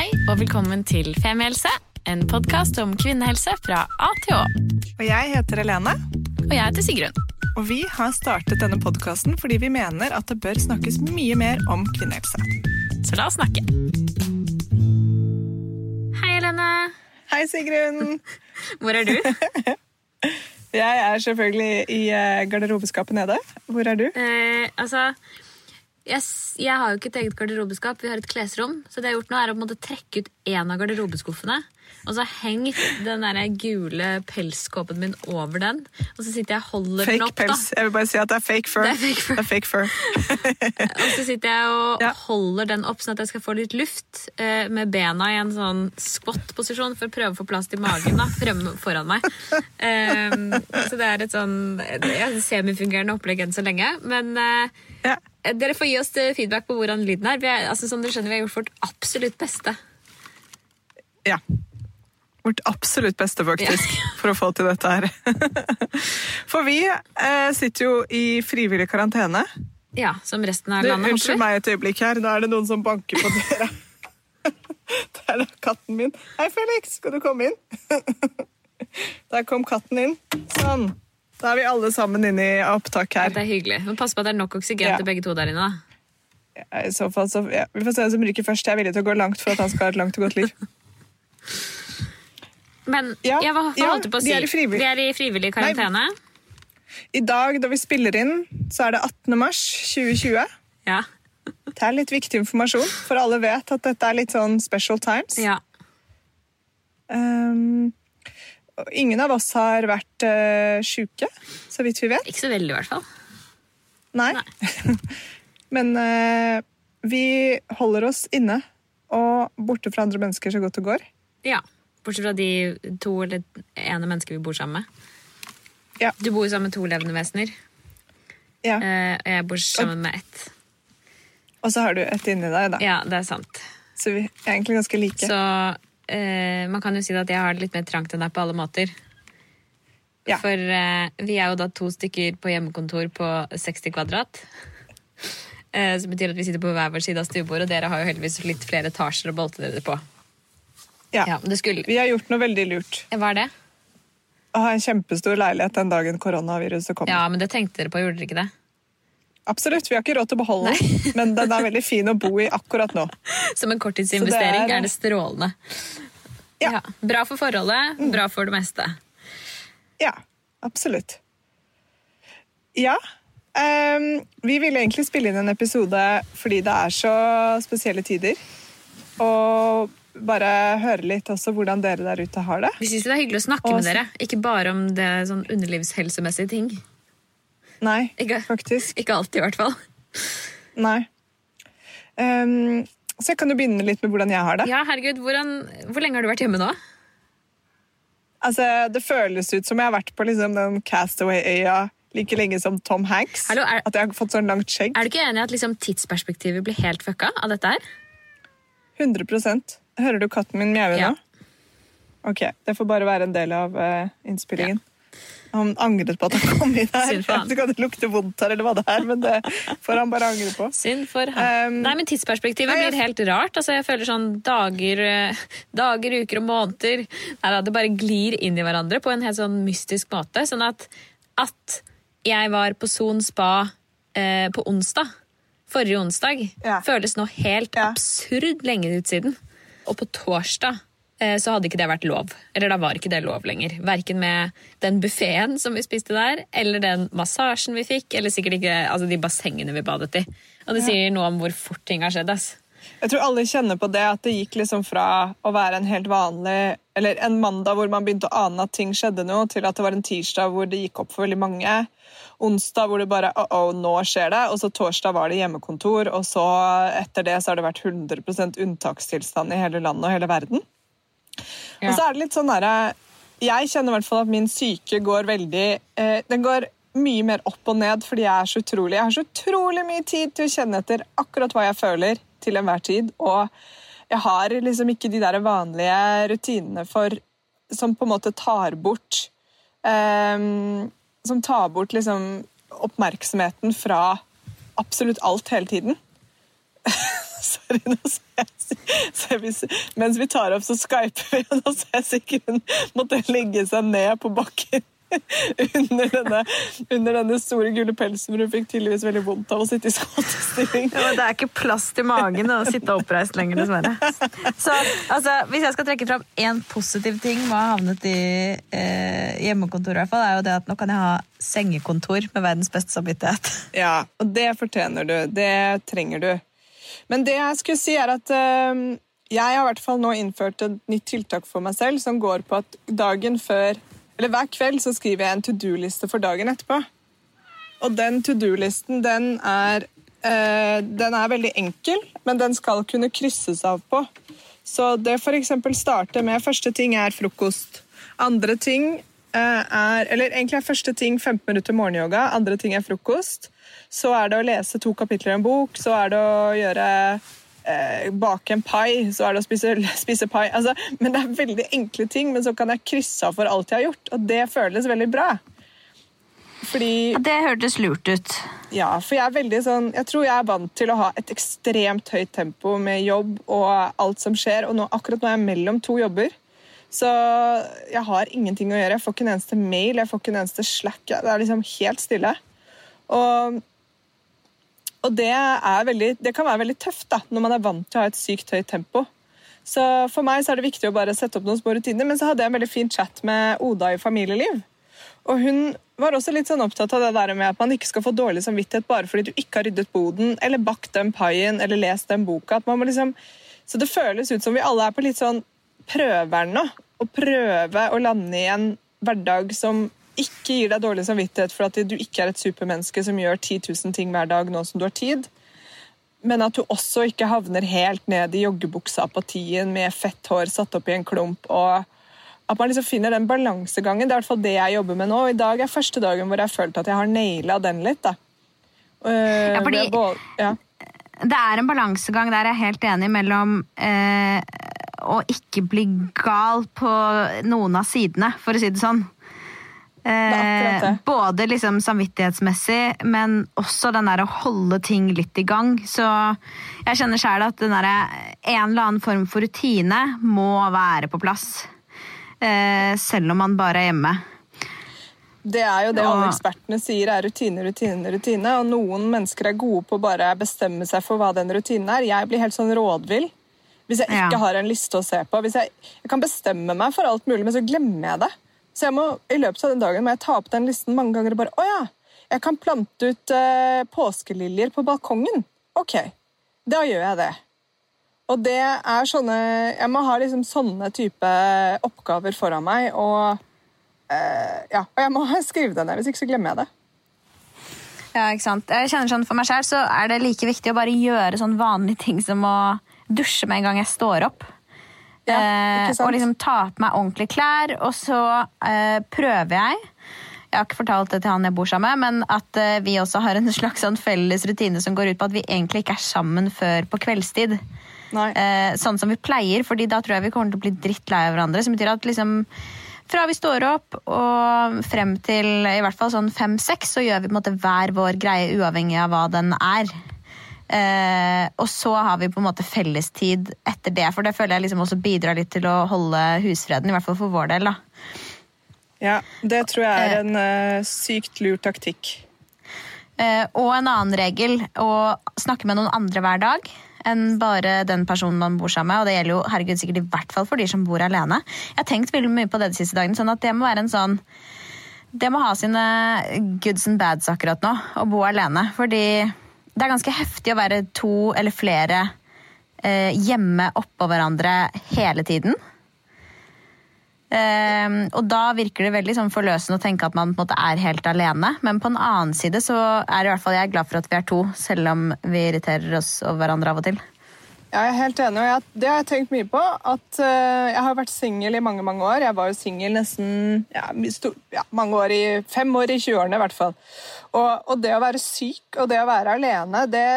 Hei og velkommen til Femihelse, en podkast om kvinnehelse fra A til Å. Og jeg heter Helene, Og jeg heter Sigrun. og vi har startet denne podkasten fordi vi mener at det bør snakkes mye mer om kvinnehelse. Så la oss snakke. Hei, Helene. Hei, Sigrun! Hvor er du? Jeg er selvfølgelig i eh, garderobeskapet nede. Hvor er du? Eh, altså, jeg, jeg har jo ikke et eget garderobeskap, vi har et klesrom. Så det jeg har gjort nå er å på en måte trekke ut en av garderobeskuffene. Og så har hengt den der gule pelskåpen min over den. Og så sitter jeg og holder den opp. opp. da. Jeg vil bare si at det er fake fur. Det er fake fur. Er fake fur. Og så sitter jeg og Ja. holder den opp sånn at jeg skal få litt luft eh, med bena i en sånn squat-posisjon for å prøve å få plass til magen da, fremme foran meg. Um, så det er et sånn semifungerende opplegg enn så lenge. Men eh, Ja. Dere får gi oss eh, feedback på hvordan lyden er. Vi er altså, som dere skjønner, vi har gjort vårt absolutt beste. ja. Vårt absolutt beste, faktisk, for å få til dette her. For vi eh, sitter jo i frivillig karantene. Ja, Som resten av Du, landet. unnskyld meg et øyeblikk her. Da er det noen som banker på døra. Det er da katten min. Hei, Felix, skal du komme inn? Der kom katten inn. Sånn. Da er vi alle sammen inne i opptak Ja, her. det er hyggelig. Men pass på at det er nok oksygen Ja. til begge to der inne. da. I så fall, så, ja. Vi får se hvem som ryker først. Jeg er villig til å gå langt for at han skal ha et langt og godt liv. Men Ja, jeg, hva, hva ja, holdt du på å si? er i frivillig- Vi er i frivillig karantene. I dag, da vi spiller inn, så er det 18. mars 2020. Ja. Det er litt viktig informasjon, for alle vet at dette er litt sånn special times. ja. Um, ingen av oss har vært uh, sjuke, så vidt vi vet. Ikke så veldig, i hvert fall. Nei. Men uh, vi holder oss inne og borte fra andre mennesker så godt det går. Ja. Bortsett fra de to eller ene mennesket vi bor sammen med. Ja. Du bor jo sammen med to levende vesener. Ja. Uh, og jeg bor sammen med ett. Og så har du et inni deg, da. Ja, det er sant. Så vi er egentlig ganske like. Så eh, man kan jo si at jeg har det litt mer trangt enn deg på alle måter. Ja. For eh, vi er jo da to stykker på hjemmekontor på 60 kvadrat. Eh, som betyr at vi sitter på hver vår side av stuebordet, og dere har jo heldigvis litt flere etasjer å bolte dere på. ja. Ja, det skulle... Vi har gjort noe veldig lurt. Hva er det? Å ha en kjempestor leilighet den dagen koronaviruset kommer. Ja, men det tenkte dere på, gjorde dere ikke det? Absolutt, vi har ikke råd til å beholde den, men den er veldig fin å bo i akkurat nå. Som en korttidsinvestering det er, er- det strålende. Ja. Ja, Bra for forholdet, bra for det meste. Ja, absolutt. Ja. Um, vi ville egentlig spille inn en episode fordi det er så spesielle tider. Og bare høre litt også hvordan dere der ute har det. Vi syns det er hyggelig å snakke Og med dere, ikke bare om det sånn underlivshelsemessige ting. Nei, Ikke, faktisk. ikke alltid, i hvert fall. Nei. Um, så jeg kan jo begynne litt med hvordan jeg har det. Ja, herregud, hvordan, Hvor lenge har du vært hjemme nå? Altså, det føles ut som jeg har vært på liksom, den Castaway-øya like lenge som Tom Hanks. Hallo, er- At jeg har fått sånn langt skjegg. Er du ikke enig i at liksom, tidsperspektivet blir helt fucka av dette her? 100% Hører du katten min mjaue Ja. nå? Ok, Det får bare være en del av uh, innspillingen. Han angret på at han kom inn her. Synd for han. Ikke om det lukter vondt her, eller hva det er, men det får han bare angre på. Synd for han. Um, Nei, men Tidsperspektivet blir helt rart. Altså, jeg føler sånn dager, eh, dager, uker og måneder Nei, da, Det bare glir inn i hverandre på en helt sånn mystisk måte. Sånn at, at jeg var på Son spa eh, på onsdag, forrige onsdag, Ja. føles nå helt Ja. absurd lenge ut siden. Og på torsdag så hadde ikke det vært lov. Eller da var ikke det lov lenger. Verken med den buffeen som vi spiste der, eller den massasjen vi fikk, eller sikkert ikke altså de bassengene vi badet i. Og det sier noe om hvor fort ting har skjedd. ass. Jeg tror alle kjenner på det, at det gikk liksom fra å være en helt vanlig Eller en mandag hvor man begynte å ane at ting skjedde noe, til at det var en tirsdag hvor det gikk opp for veldig mange. Onsdag hvor det bare oh, oh, nå skjer det. Og så torsdag var det hjemmekontor. Og så etter det så har det vært 100% unntakstilstand i hele landet og hele verden. Ja. Og så er det litt sånn derre Jeg kjenner i hvert fall at min syke går veldig eh, Den går mye mer opp og ned fordi jeg er så utrolig Jeg har så utrolig mye tid til å kjenne etter akkurat hva jeg føler til enhver tid. Og jeg har liksom ikke de der vanlige rutinene for Som på en måte tar bort eh, Som tar bort liksom oppmerksomheten fra absolutt alt hele tiden. Sorry, nå ser jeg hvis, mens vi tar opp, så skyper vi, og nå ser jeg hun måtte legge seg ned på bakken under denne, under denne store gule pelsen, hvor hun fikk tydeligvis veldig vondt av å sitte i skåtestilling. Ja, det er ikke plass til magen å sitte oppreist lenger, dessverre. Så altså, hvis jeg skal trekke fram én positiv ting med å ha havnet i eh, hjemmekontor, i hvert fall, er jo det at nå kan jeg ha sengekontor med verdens beste samvittighet. Ja, og det fortjener du. Det trenger du. Men det jeg skulle si, er at øh, jeg har i hvert fall nå innført et nytt tiltak for meg selv, som går på at dagen før Eller hver kveld så skriver jeg en to do-liste for dagen etterpå. Og den to do-listen, den er Uh, Den er veldig enkel, men den skal kunne krysses av på. Så det f.eks. starter med første ting er frokost. Andre ting er Eller egentlig er første ting 15 minutter morgenyoga, andre ting er frokost. Så er det å lese to kapitler i en bok, så er det å gjøre eh, bake en pai, så er det å spise, spise pai. Altså, men det er veldig enkle ting, men så kan jeg krysse av for alt jeg har gjort, og det føles veldig bra. Fordi Det hørtes lurt ut. Ja, for jeg er veldig sånn Jeg tror jeg er vant til å ha et ekstremt høyt tempo med jobb og alt som skjer, og nå, akkurat nå er jeg mellom to jobber. Så jeg har ingenting å gjøre. Jeg får ikke en eneste mail, jeg får ikke en eneste slack. Det er liksom helt stille. Og og det, veldig, det, kan være veldig tøft da, når man er vant til å ha et sykt høyt tempo. Så For meg så er det viktig å bare sette opp noen små rutiner. Men så hadde jeg en veldig fin chat med Oda i Familieliv. Og hun var også litt sånn opptatt av det der med at man ikke skal få dårlig samvittighet bare fordi du ikke har ryddet boden eller bakt den paien eller lest den boka. Liksom, så det føles ut som vi alle er på litt sånn prøveren nå. Å prøve å lande i en hverdag som ikke gir deg dårlig samvittighet for at du ikke er et supermenneske som gjør 10 000 ting hver dag nå som du har tid, men at du også ikke havner helt ned i joggebukseapatien med fett hår satt opp i en klump. og At man liksom finner den balansegangen. Det er i hvert fall det jeg jobber med nå. I dag er første dagen hvor jeg har følt at jeg har naila den litt. da. Uh, ja, fordi ja. Det er en balansegang der jeg er helt enig mellom eh, å ikke bli gal på noen av sidene, for å si det sånn. Eh, både liksom samvittighetsmessig, men også den der å holde ting litt i gang. Så jeg kjenner sjæl at den der, en eller annen form for rutine må være på plass. Eh, selv om man bare er hjemme. Det er jo det alle ekspertene sier er rutine, rutine, rutine. Og noen mennesker er gode på å bare bestemme seg for hva den rutinen er. Jeg blir helt sånn rådvill hvis jeg ikke ja. har en liste å se på. Hvis jeg, jeg kan bestemme meg for alt mulig, men så glemmer jeg det. Så jeg må, i løpet av den dagen må jeg ta opp den listen mange ganger og bare Å ja, jeg kan plante ut uh, påskeliljer på balkongen. OK, da gjør jeg det. Og det er sånne Jeg må ha liksom sånne type oppgaver foran meg, og uh, Ja, og jeg må skrive det ned, hvis ikke så glemmer jeg det. Ja, ikke sant. Jeg kjenner sånn For meg selv så er det like viktig å bare gjøre sånn vanlige ting som å dusje med en gang jeg står opp. Ja, eh, og liksom ta på meg ordentlige klær, og så uh, prøver jeg jeg har ikke fortalt det til han jeg bor sammen med, men at uh, vi også har en slags sånn felles rutine som går ut på at vi egentlig ikke er sammen før på kveldstid. Uh, sånn som vi pleier, fordi da tror jeg vi kommer til å bli drittlei av hverandre. Som betyr at liksom fra vi står opp og frem til i hvert fall sånn fem-seks, så gjør vi på en måte hver vår greie uavhengig av hva den er. Eh, og så har vi på en måte fellestid etter det, for det føler jeg liksom også bidrar litt til å holde husfreden, i hvert fall for vår del. da. Ja, det tror jeg er eh. en eh, sykt lur taktikk. Eh, og en annen regel å snakke med noen andre hver dag enn bare den personen man bor sammen med. Og det gjelder jo herregud sikkert i hvert fall for de som bor alene. Jeg har tenkt veldig mye på det de siste dagene, sånn at det må være en sånn det må ha sine goods and bads akkurat nå, å bo alene. Fordi det er ganske heftig å være to eller flere eh, hjemme oppå hverandre hele tiden. Eh, og da virker det veldig sånn forløsende å tenke at man måte er helt alene. Men på en annen side så er i hvert fall jeg glad for at vi er to, selv om vi irriterer oss over hverandre av og til. Jeg er helt enig, og jeg, det har jeg tenkt mye på. at uh, Jeg har vært singel i mange mange år. Jeg var jo singel nesten ja, ja, mange år i, fem år i 20-årene i hvert fall. Og, og, det å være syk og det å være alene, det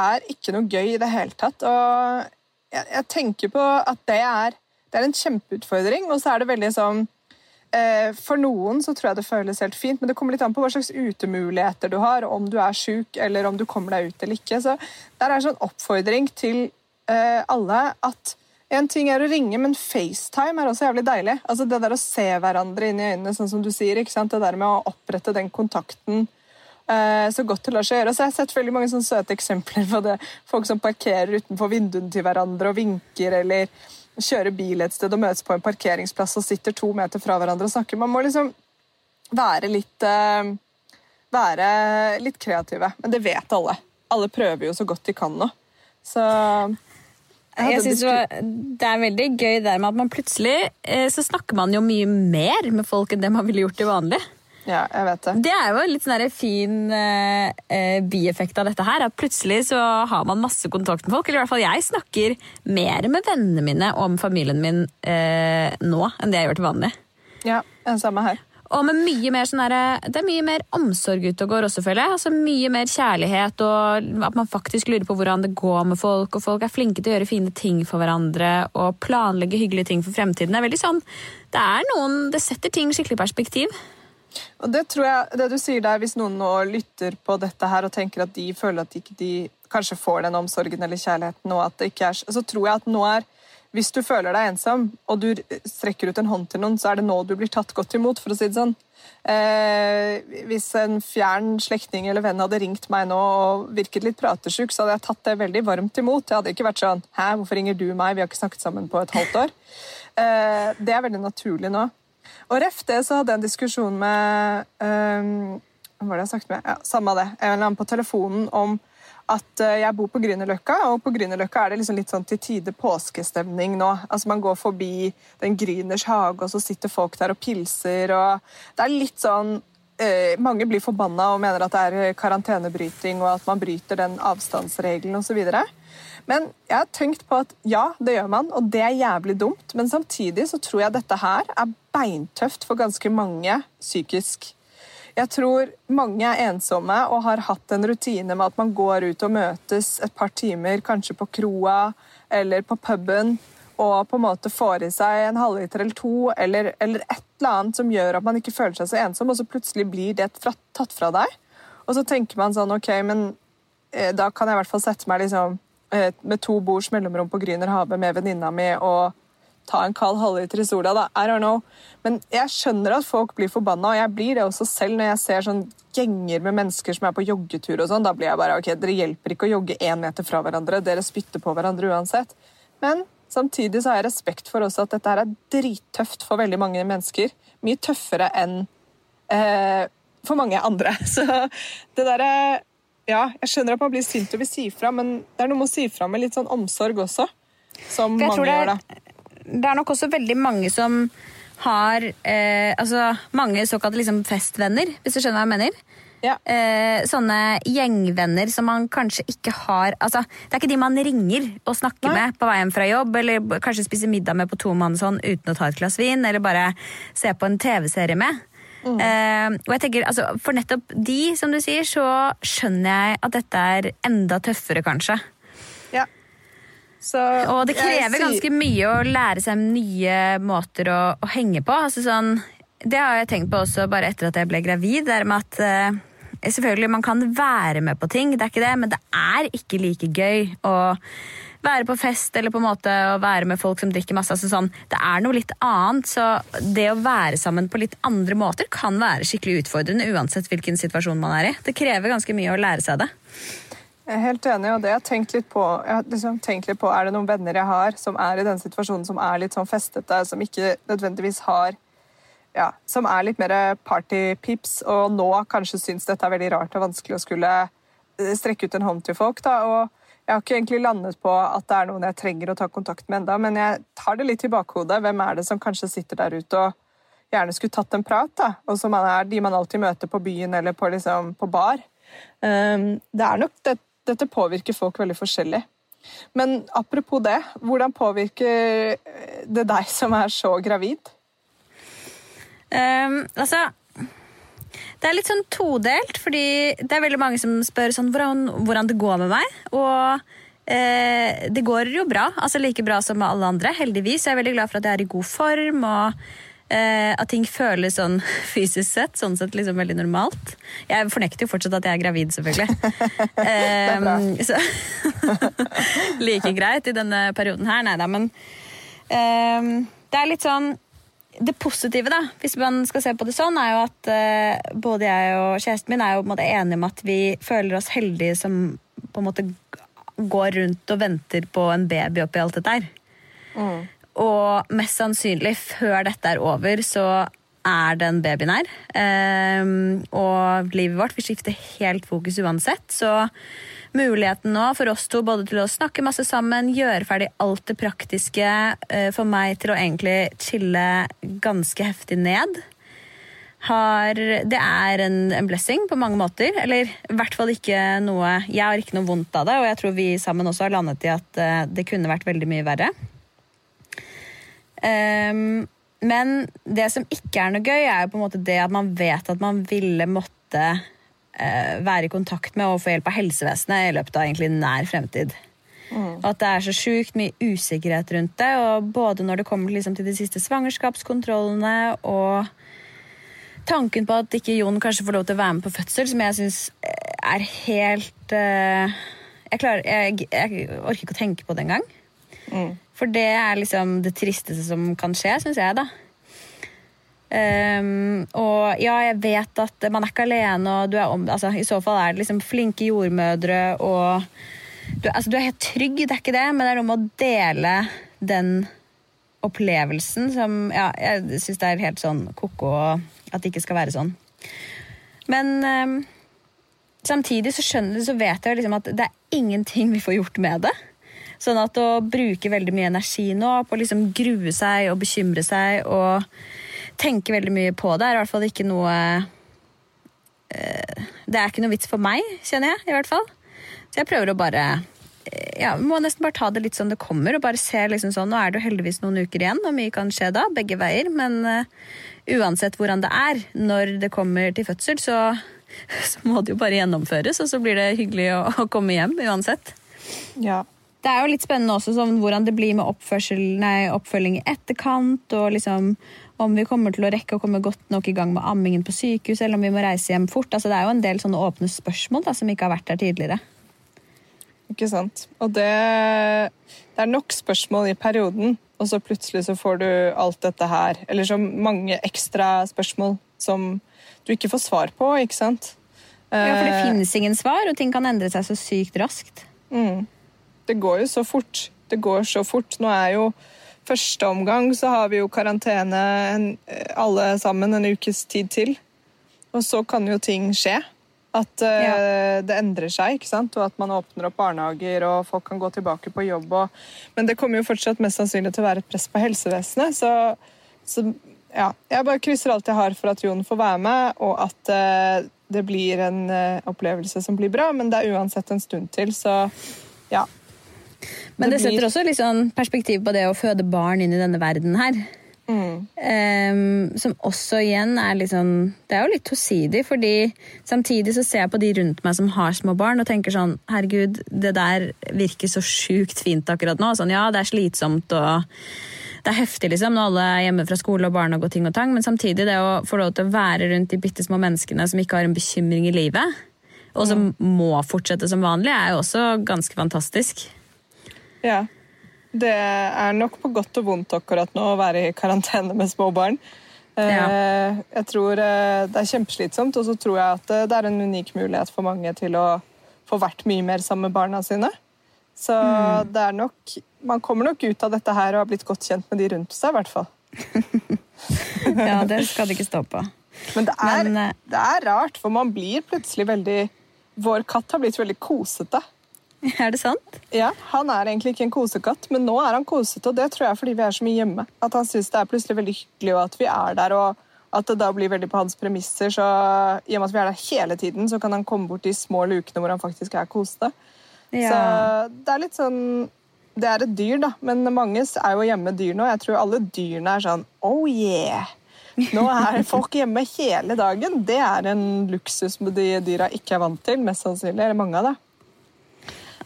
er ikke noe gøy i det hele tatt. Og jeg, jeg tenker på at det er, det er en kjempeutfordring, og så er det veldig sånn uh, For noen så tror jeg det føles helt fint, men det kommer litt an på hva slags utemuligheter du har, om du er syk eller om du kommer deg ut eller ikke. Så der er en sånn oppfordring til eh, alle at en ting er å ringe, men FaceTime er også jævlig deilig. Altså Det der å se hverandre inn i øynene, sånn som du sier. ikke sant? Det der med å opprette den kontakten eh, så godt det lar seg gjøre. Så Jeg har sett veldig mange sånne søte eksempler på det. Folk som parkerer utenfor vinduene til hverandre og vinker, eller kjører bil et sted og møtes på en parkeringsplass og sitter to meter fra hverandre og snakker. Man må liksom være litt eh, være litt kreative. Men det vet alle. Alle prøver jo så godt de kan nå. Så jeg synes Det er veldig gøy der med at man plutselig eh, så snakker man jo mye mer med folk enn det man ville gjort til vanlig. Ja, jeg vet Det Det er jo en litt sånn fin eh, eh, bieffekt av dette her. At plutselig så har man masse kontakt med folk. Eller i hvert fall jeg snakker mer med vennene mine og med familien min eh, nå enn det jeg gjør til vanlig. Ja, samme her. Og med mye mer sånn det er mye mer omsorg ute og går også, føler jeg. Altså Mye mer kjærlighet, og at man faktisk lurer på hvordan det går med folk. Og folk er flinke til å gjøre fine ting for hverandre og planlegge hyggelige ting for fremtiden. Det er veldig sånn, det er noen, det setter ting skikkelig i perspektiv. Og det tror jeg, det du sier der, Hvis noen nå lytter på dette her og tenker at de føler at de ikke kanskje får den omsorgen eller kjærligheten, og at det ikke er, så tror jeg at nå er hvis du føler deg ensom, og du strekker ut en hånd til noen, så er det nå du blir tatt godt imot, for å si det sånn. Eh, hvis en fjern slektning eller venn hadde ringt meg nå og virket litt pratesjuk, så hadde jeg tatt det veldig varmt imot. Jeg hadde ikke vært sånn 'Hæ, hvorfor ringer du meg? Vi har ikke snakket sammen på et halvt år.' Eh, det er veldig naturlig nå. Og ref det så hadde jeg en diskusjon med um, Hva var det jeg snakket med? Ja, Samme det. En eller annen på telefonen om at eh, jeg bor på Grünerløkka, og på Grünerløkka er det liksom litt sånn til tide påskestemning nå. Altså Man går forbi den Grüners hage, og så sitter folk der og pilser, og det er litt sånn eh, Mange blir forbanna og mener at det er karantenebryting, og at man bryter den avstandsregelen osv. Men jeg har tenkt på at ja, det gjør man, og det er jævlig dumt. Men samtidig så tror jeg dette her er beintøft for ganske mange psykisk. Jeg tror mange er ensomme og har hatt en rutine med at man går ut og møtes et par timer, kanskje på kroa eller på puben, og på en måte får i seg en halvliter eller to, eller, eller, et eller annet som gjør at man ikke føler seg så ensom, og så plutselig blir det tatt fra deg. Og så tenker man sånn OK, men eh, da kan jeg i hvert fall sette meg liksom, eh, med to bords mellomrom på Grünerhavet med venninna mi og ta en kald halvliter i sola, da. I don't know. Men jeg skjønner at folk blir forbanna, og jeg blir det også selv når jeg ser sånn gjenger med mennesker som er på joggetur og sånn. Da blir jeg bare OK, dere hjelper ikke å jogge én meter fra hverandre, dere spytter på hverandre uansett. Men samtidig så har jeg respekt for også at dette her er drittøft for veldig mange mennesker. Mye tøffere enn eh, for mange andre. Så det derre Ja, jeg skjønner at man blir sint og vil si fra, men det er noe med å si fra med litt sånn omsorg også. Som mange gjør, da det er nok også veldig mange som har eh, altså mange såkalte liksom festvenner, hvis du skjønner hva jeg mener. Ja. Eh, sånne gjengvenner som man kanskje ikke har altså, Det er ikke de man ringer og snakker Nei. med på vei hjem fra jobb, eller kanskje spiser middag med på tomannshånd uten å ta et glass vin, eller bare se på en TV-serie med. Mm. Eh, og jeg tenker, altså, For nettopp de, som du sier, så skjønner jeg at dette er enda tøffere, kanskje. Så, og det krever ganske mye å lære seg nye måter å, å henge på. Altså sånn, det har jeg tenkt på også bare etter at jeg ble gravid. Det med at uh, Selvfølgelig, man kan være med på ting, det er ikke det, men det er ikke like gøy å være på fest eller på en måte å være med folk som drikker masse. Altså sånn, det er noe litt annet, så det å være sammen på litt andre måter kan være skikkelig utfordrende uansett hvilken situasjon man er i. Det krever ganske mye å lære seg det. Jeg er helt enig, og det jeg har tenkt litt på, jeg har liksom tenkt litt på Er det noen venner jeg har som er i den situasjonen, som er litt sånn festete, som ikke nødvendigvis har ja, Som er litt mer partypips, og nå kanskje syns dette er veldig rart og vanskelig å skulle eh, strekke ut en hånd til folk. da, og jeg har ikke egentlig landet på at det er noen jeg trenger å ta kontakt med enda, men jeg tar det litt i bakhodet. Hvem er det som kanskje sitter der ute og gjerne skulle tatt en prat, da? Og som er de man alltid møter på byen eller på, liksom, på bar. Um, det er nok det, dette påvirker folk veldig forskjellig. Men apropos det, hvordan påvirker det deg som er så gravid? Um, altså Det er litt sånn todelt, fordi det er veldig mange som spør sånn, hvordan, hvordan det går med meg. Og eh, det går jo bra. altså Like bra som alle andre, heldigvis. Jeg er veldig glad for at jeg er i god form. og Eh, at ting føles sånn fysisk sett, sånn sett liksom veldig normalt. Jeg fornekter jo fortsatt at jeg er gravid, selvfølgelig. eh, så, like greit i denne perioden her. Nei da, men eh, det er litt sånn det positive, da, hvis man skal se på det sånn, er jo at uh, både jeg og kjæresten min er jo på en måte enige om at vi føler oss heldige som på en måte går rundt og venter på en baby oppi alt dette her. Mm. Og mest sannsynlig, før dette er over, så er den babyen her. Um, og livet vårt vil skifte helt fokus uansett. Så muligheten nå for oss to både til å snakke masse sammen, gjøre ferdig alt det praktiske, uh, for meg til å egentlig chille ganske heftig ned, har, det er en, en, blessing på mange måter. Eller i hvert fall ikke noe Jeg har ikke noe vondt av det, og jeg tror vi sammen også har landet i at uh, det kunne vært veldig mye verre. Um, men det som ikke er noe gøy, er jo på en måte det at man vet at man ville måtte uh, være i kontakt med og få hjelp av helsevesenet i løpet av egentlig nær fremtid. Mm. At det er så sjukt mye usikkerhet rundt det. og Både når det kommer liksom til de siste svangerskapskontrollene og tanken på at ikke Jon kanskje får lov til å være med på fødsel, som jeg syns er helt uh, jeg, klarer, jeg, jeg, orker ikke å tenke på det engang. Mm. For det er liksom det tristeste som kan skje, syns jeg, da. Um, og ja, jeg vet at man er ikke alene, og du er om, altså, i så fall er det liksom flinke jordmødre og du, altså, du er helt trygg, det er ikke det, men det er noe med å dele den opplevelsen som Ja, jeg syns det er helt sånn ko-ko at det ikke skal være sånn. Men um, samtidig så skjønner så vet jeg liksom at det er ingenting vi får gjort med det. Sånn at å bruke veldig mye energi nå på å liksom grue seg og bekymre seg og tenke veldig mye på det, er i hvert fall ikke noe uh, Det er ikke noe vits for meg, kjenner jeg, i hvert fall. Så jeg prøver å bare eh, ja, må nesten bare ta det litt som det kommer. og bare se liksom sånn, Nå er det jo heldigvis noen uker igjen, og mye kan skje da, begge veier. Men uh, uansett hvordan det er, når det kommer til fødsel, så, så, må det jo bare gjennomføres. Og så blir det hyggelig å, å komme hjem uansett. Ja, det er jo litt spennende også sånn, hvordan det blir med nei, oppfølging i etterkant. og liksom Om vi kommer til å rekke å komme godt nok i gang med ammingen på sykehus, eller om vi må reise hjem fort. Altså, det er jo en del sånne åpne spørsmål da, som ikke har vært der tidligere. Ikke sant. Og det, det er nok spørsmål i perioden, og så plutselig så får du alt dette her. Eller så mange ekstra spørsmål som du ikke får svar på, ikke sant. Ja, for det eh, finnes ingen svar, og ting kan endre seg så sykt raskt. Mm det går jo så fort. Det går så fort. Nå er jo første omgang så har vi jo karantene en, alle sammen en ukes tid til. Og så kan jo ting skje. At uh, ja. det endrer seg, ikke sant? og at man åpner opp barnehager og folk kan gå tilbake på jobb. Og... Men det kommer jo fortsatt mest sannsynlig til å være et press på helsevesenet. Så, så ja, jeg bare krysser alt jeg har for at Jon får være med, og at uh, det blir en uh, opplevelse som blir bra. Men det er uansett en stund til, så ja. Men det, setter også liksom perspektiv på det å føde barn inn i denne verden her. Mm. Um, som også igjen er litt sånn Det er jo litt tosidig, fordi samtidig så ser jeg på de rundt meg som har små barn, og tenker sånn Herregud, det der virker så sjukt fint akkurat nå. Sånn, ja, det er slitsomt og det er heftig liksom, når alle er hjemme fra skole og barnehage og ting og tang, men samtidig det å få lov til å være rundt de bitte små menneskene som ikke har en bekymring i livet, og som mm. må fortsette som vanlig, er jo også ganske fantastisk. Ja. Det er nok på godt og vondt akkurat nå å være i karantene med små barn. Eh, ja. Jeg tror eh, det er kjempeslitsomt, og så tror jeg at det er en unik mulighet for mange til å få vært mye mer sammen med barna sine. Så mm. det er nok Man kommer nok ut av dette her og har blitt godt kjent med de rundt seg, i hvert fall. ja, det skal det ikke stå på. Men det er, Men, eh, det er rart, for man blir plutselig veldig Vår katt har blitt veldig kosete. Er det sant? Ja, Han er egentlig ikke en kosekatt, men nå er han kosete. Og det tror jeg er fordi vi er så mye hjemme. At han syns det er plutselig veldig hyggelig og at vi er der. og at det da blir veldig på hans premisser. så I og med at vi er der hele tiden, så kan han komme bort de små lukene hvor han faktisk er kosete. Ja. Så det er litt sånn Det er et dyr, da, men mange er jo hjemme dyr nå. Jeg tror alle dyrene er sånn oh yeah! Nå er folk hjemme hele dagen. Det er en luksus de dyra ikke er vant til, mest sannsynlig. Eller mange av det.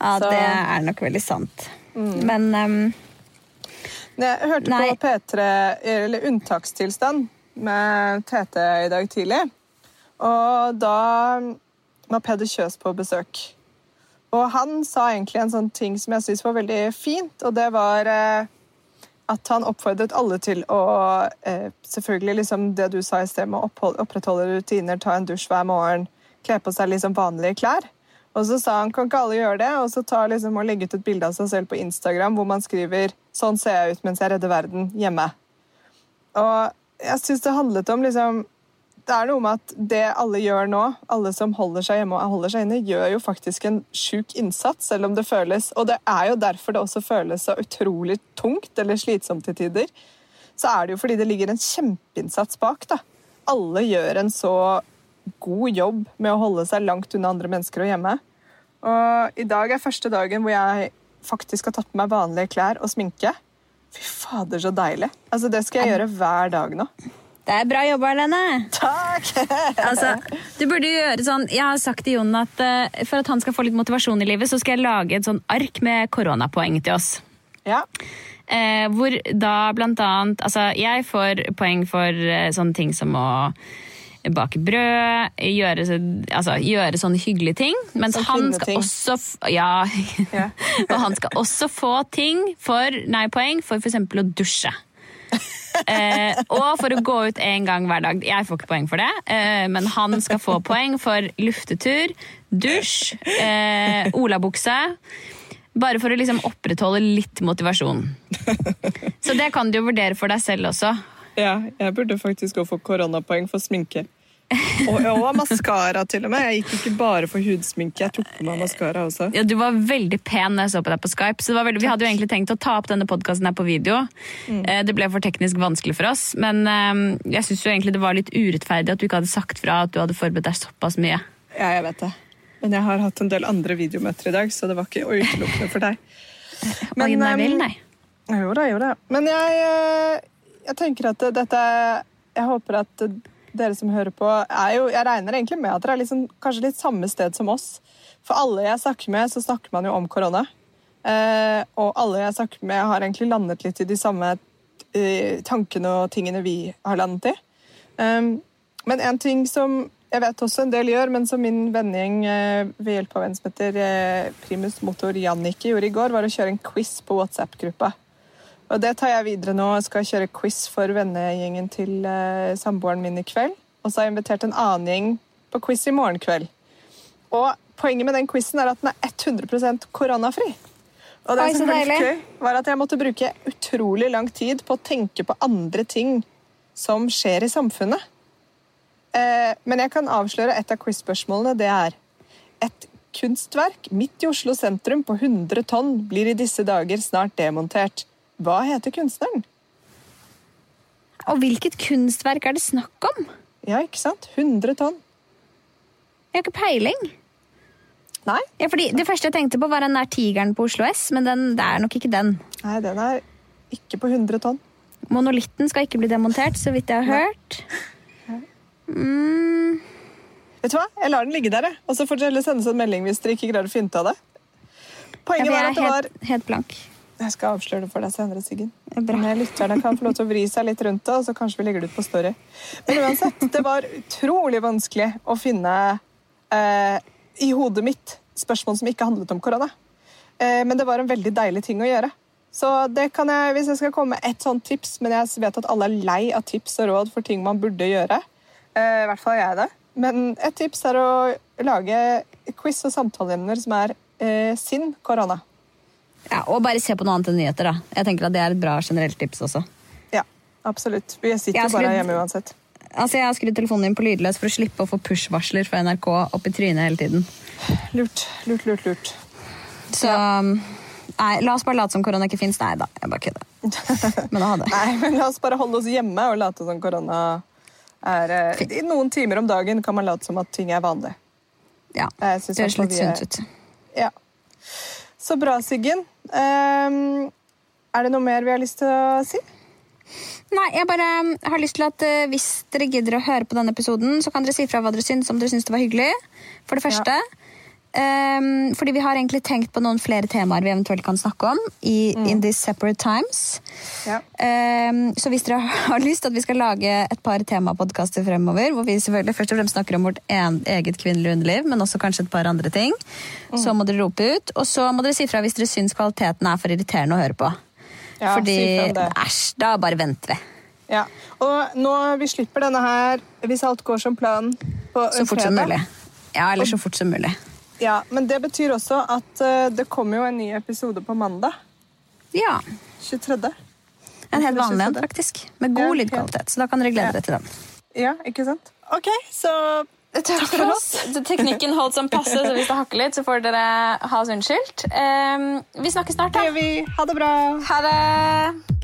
Ja, Så. det er nok veldig sant. Mm. Men um, Jeg hørte Nei. på P3, eller Unntakstilstand, med Tete i dag tidlig. Og da var Peder Kjøs på besøk. Og han sa egentlig en sånn ting som jeg syns var veldig fint, og det var eh, at han oppfordret alle til å eh, Selvfølgelig liksom det du sa i sted med å opprettholde rutiner, ta en dusj hver morgen, kle på seg liksom vanlige klær. Og så sa han kan ikke alle gjøre det, og så tar liksom og legge ut et bilde av seg selv på Instagram hvor man skriver 'Sånn ser jeg ut mens jeg redder verden hjemme'. Og jeg syns det handlet om liksom Det er noe med at det alle gjør nå, alle som holder seg hjemme og holder seg inne, gjør jo faktisk en sjuk innsats, selv om det føles Og det er jo derfor det også føles så utrolig tungt eller slitsomt til tider. Så er det jo fordi det ligger en kjempeinnsats bak. da. Alle gjør en så god jobb med å holde seg langt unna andre mennesker og hjemme. Og i dag er første dagen hvor jeg faktisk har tatt på meg vanlige klær og sminke. Fy fader, så deilig. Altså, Det skal jeg gjøre hver dag nå. Det er bra jobba, Lene. Takk! Altså, du burde gjøre sånn Jeg har sagt til Jon at uh, for at han skal få litt motivasjon i livet, så skal jeg lage et sånn ark med koronapoeng til oss. Ja. Uh, hvor da blant annet Altså, jeg får poeng for uh, sånne ting som å bake brød, gjøre, altså, gjøre sånne hyggelige ting. Mens han skal ting. også f- Ja. Ja. og han skal også få ting for Nei, poeng for f.eks. å dusje. Eh, og for å gå ut en gang hver dag. Jeg får ikke poeng for det, eh, men han skal få poeng for luftetur, dusj, eh, olabukse. Bare for å liksom opprettholde litt motivasjon. Så det kan du jo vurdere for deg selv også. ja, jeg burde faktisk gå for koronapoeng for sminke. Og, og maskara, til og med. Jeg gikk ikke bare for hudsminke, jeg tok på meg maskara også. Ja, du var veldig pen når jeg så på deg på Skype. Så det var veldig, vi hadde jo egentlig tenkt å ta opp denne podkasten her på video. Mm. Det ble for teknisk vanskelig for oss. Men eh, jeg syns egentlig det var litt urettferdig at du ikke hadde sagt fra at du hadde forberedt deg såpass mye. Ja, jeg vet det. Men jeg har hatt en del andre videomøter i dag, så det var ikke utelukkende for deg. Oi, nei vel, nei. Jo da, jo da. Men jeg, eh, jeg tenker at dette Jeg håper at dere som hører på, er jo Jeg regner egentlig med at dere er liksom, kanskje litt samme sted som oss. For alle jeg snakker med, så snakker man jo om korona. Eh, og alle jeg snakker med, har egentlig landet litt i de samme eh, tankene og tingene vi har landet i. Um, men en ting som jeg vet også en del gjør, men som min vennegjeng eh, ved hjelp av en som heter eh, Primus Motor Jannicke gjorde i går, var å kjøre en quiz på WhatsApp-gruppa. Og det tar jeg videre nå. Jeg skal kjøre quiz for vennegjengen til eh, samboeren min i kveld. Og så har jeg invitert en annen gjeng på quiz i morgen kveld. Og poenget med den quizen er at den er 100% koronafri. Og det Oi, som var gøy, var at jeg måtte bruke utrolig lang tid på å tenke på andre ting som skjer i samfunnet. Eh, men jeg kan avsløre et av quiz-spørsmålene. Det er et kunstverk midt i Oslo sentrum på 100 tonn blir i disse dager snart demontert. Hva heter kunstneren? Og hvilket kunstverk er det snakk om? Ja, ikke sant? 100 tonn. Jeg har ikke peiling. Nei, Ja, fordi Det første jeg tenkte på, var den der tigeren på Oslo S, men den, det er nok ikke den. Nei den er ikke på 100 tonn. Monolitten skal ikke bli demontert, så vidt jeg har hørt. Mm, Vet du hva? Jeg lar den ligge der, jeg. Og så får dere heller sende oss en melding hvis dere ikke greier å finne ut av det. ja, Poenget for var at det var helt, helt blank. Jeg skal avsløre det for deg senere, Siggen. Bra. Men lytterne kan få lov til å vri seg litt rundt det, og så kanskje vi legger det ut på Story. Men uansett, det var utrolig vanskelig å finne eh, i hodet mitt spørsmål som ikke handlet om korona. Eh, men det var en veldig deilig ting å gjøre. Så det kan jeg, hvis jeg skal komme med et sånt tips, men jeg vet at alle er lei av tips og råd for ting man burde gjøre. Eh, I hvert fall er jeg det. Men et tips er å lage quiz og samtaleemner som er eh, sin korona. Ja, Og bare se på noe annet enn nyheter, da. Jeg tenker at Det er et bra generelt tips også. Ja, absolutt. Vi sitter jo bare hjemme uansett. Altså, Jeg har skrudd telefonen din på lydløs for å slippe å få push-varsler fra NRK opp i trynet hele tiden. Lurt, lurt, lurt, lurt. Så ja. nei, la oss bare late som korona ikke fins. Nei da, jeg bare kødder. Men det hadde. Nei, men la oss bare holde oss hjemme og late som korona er eh, Fint. I noen timer om dagen kan man late som at ting er vanlig. Ja, Det høres litt sunt ut. Ja. Så bra, Siggen. Um, er det noe mer vi har lyst til å si? Nei, jeg bare um, har lyst til at uh, hvis dere gidder å høre på denne episoden, så kan dere si fra hva dere syns, om dere syns det var hyggelig. For det første. Um, fordi vi har egentlig tenkt på noen flere temaer vi eventuelt kan snakke om i mm. In These Separate Times. Ja. Um, så hvis dere har lyst til at vi skal lage et par temapodkaster fremover, hvor vi selvfølgelig først og fremst snakker om vårt en, eget kvinnelige underliv, men også kanskje et par andre ting, mm. så må dere rope ut. Og så må dere si fra hvis dere syns kvaliteten er for irriterende å høre på. Ja, Fordi æsj, da bare venter vi. Ja, Og nå vi slipper denne her, hvis alt går som planen, på så fort fredag. som mulig. Ja, eller så fort som mulig. Ja, Men det betyr også at uh, det kommer jo en ny episode på mandag. Ja. 23. En helt vanlig en, faktisk. Med god ja, lydkvalitet. Så da kan dere glede dere til den. Ja, ikke sant? Ok, så Takk for oss. Teknikken holdt som passe, så hvis det hakker litt, så får dere ha oss unnskyldt. Um, vi snakkes snart, da. Det gjør vi. Ha det bra. Ha det.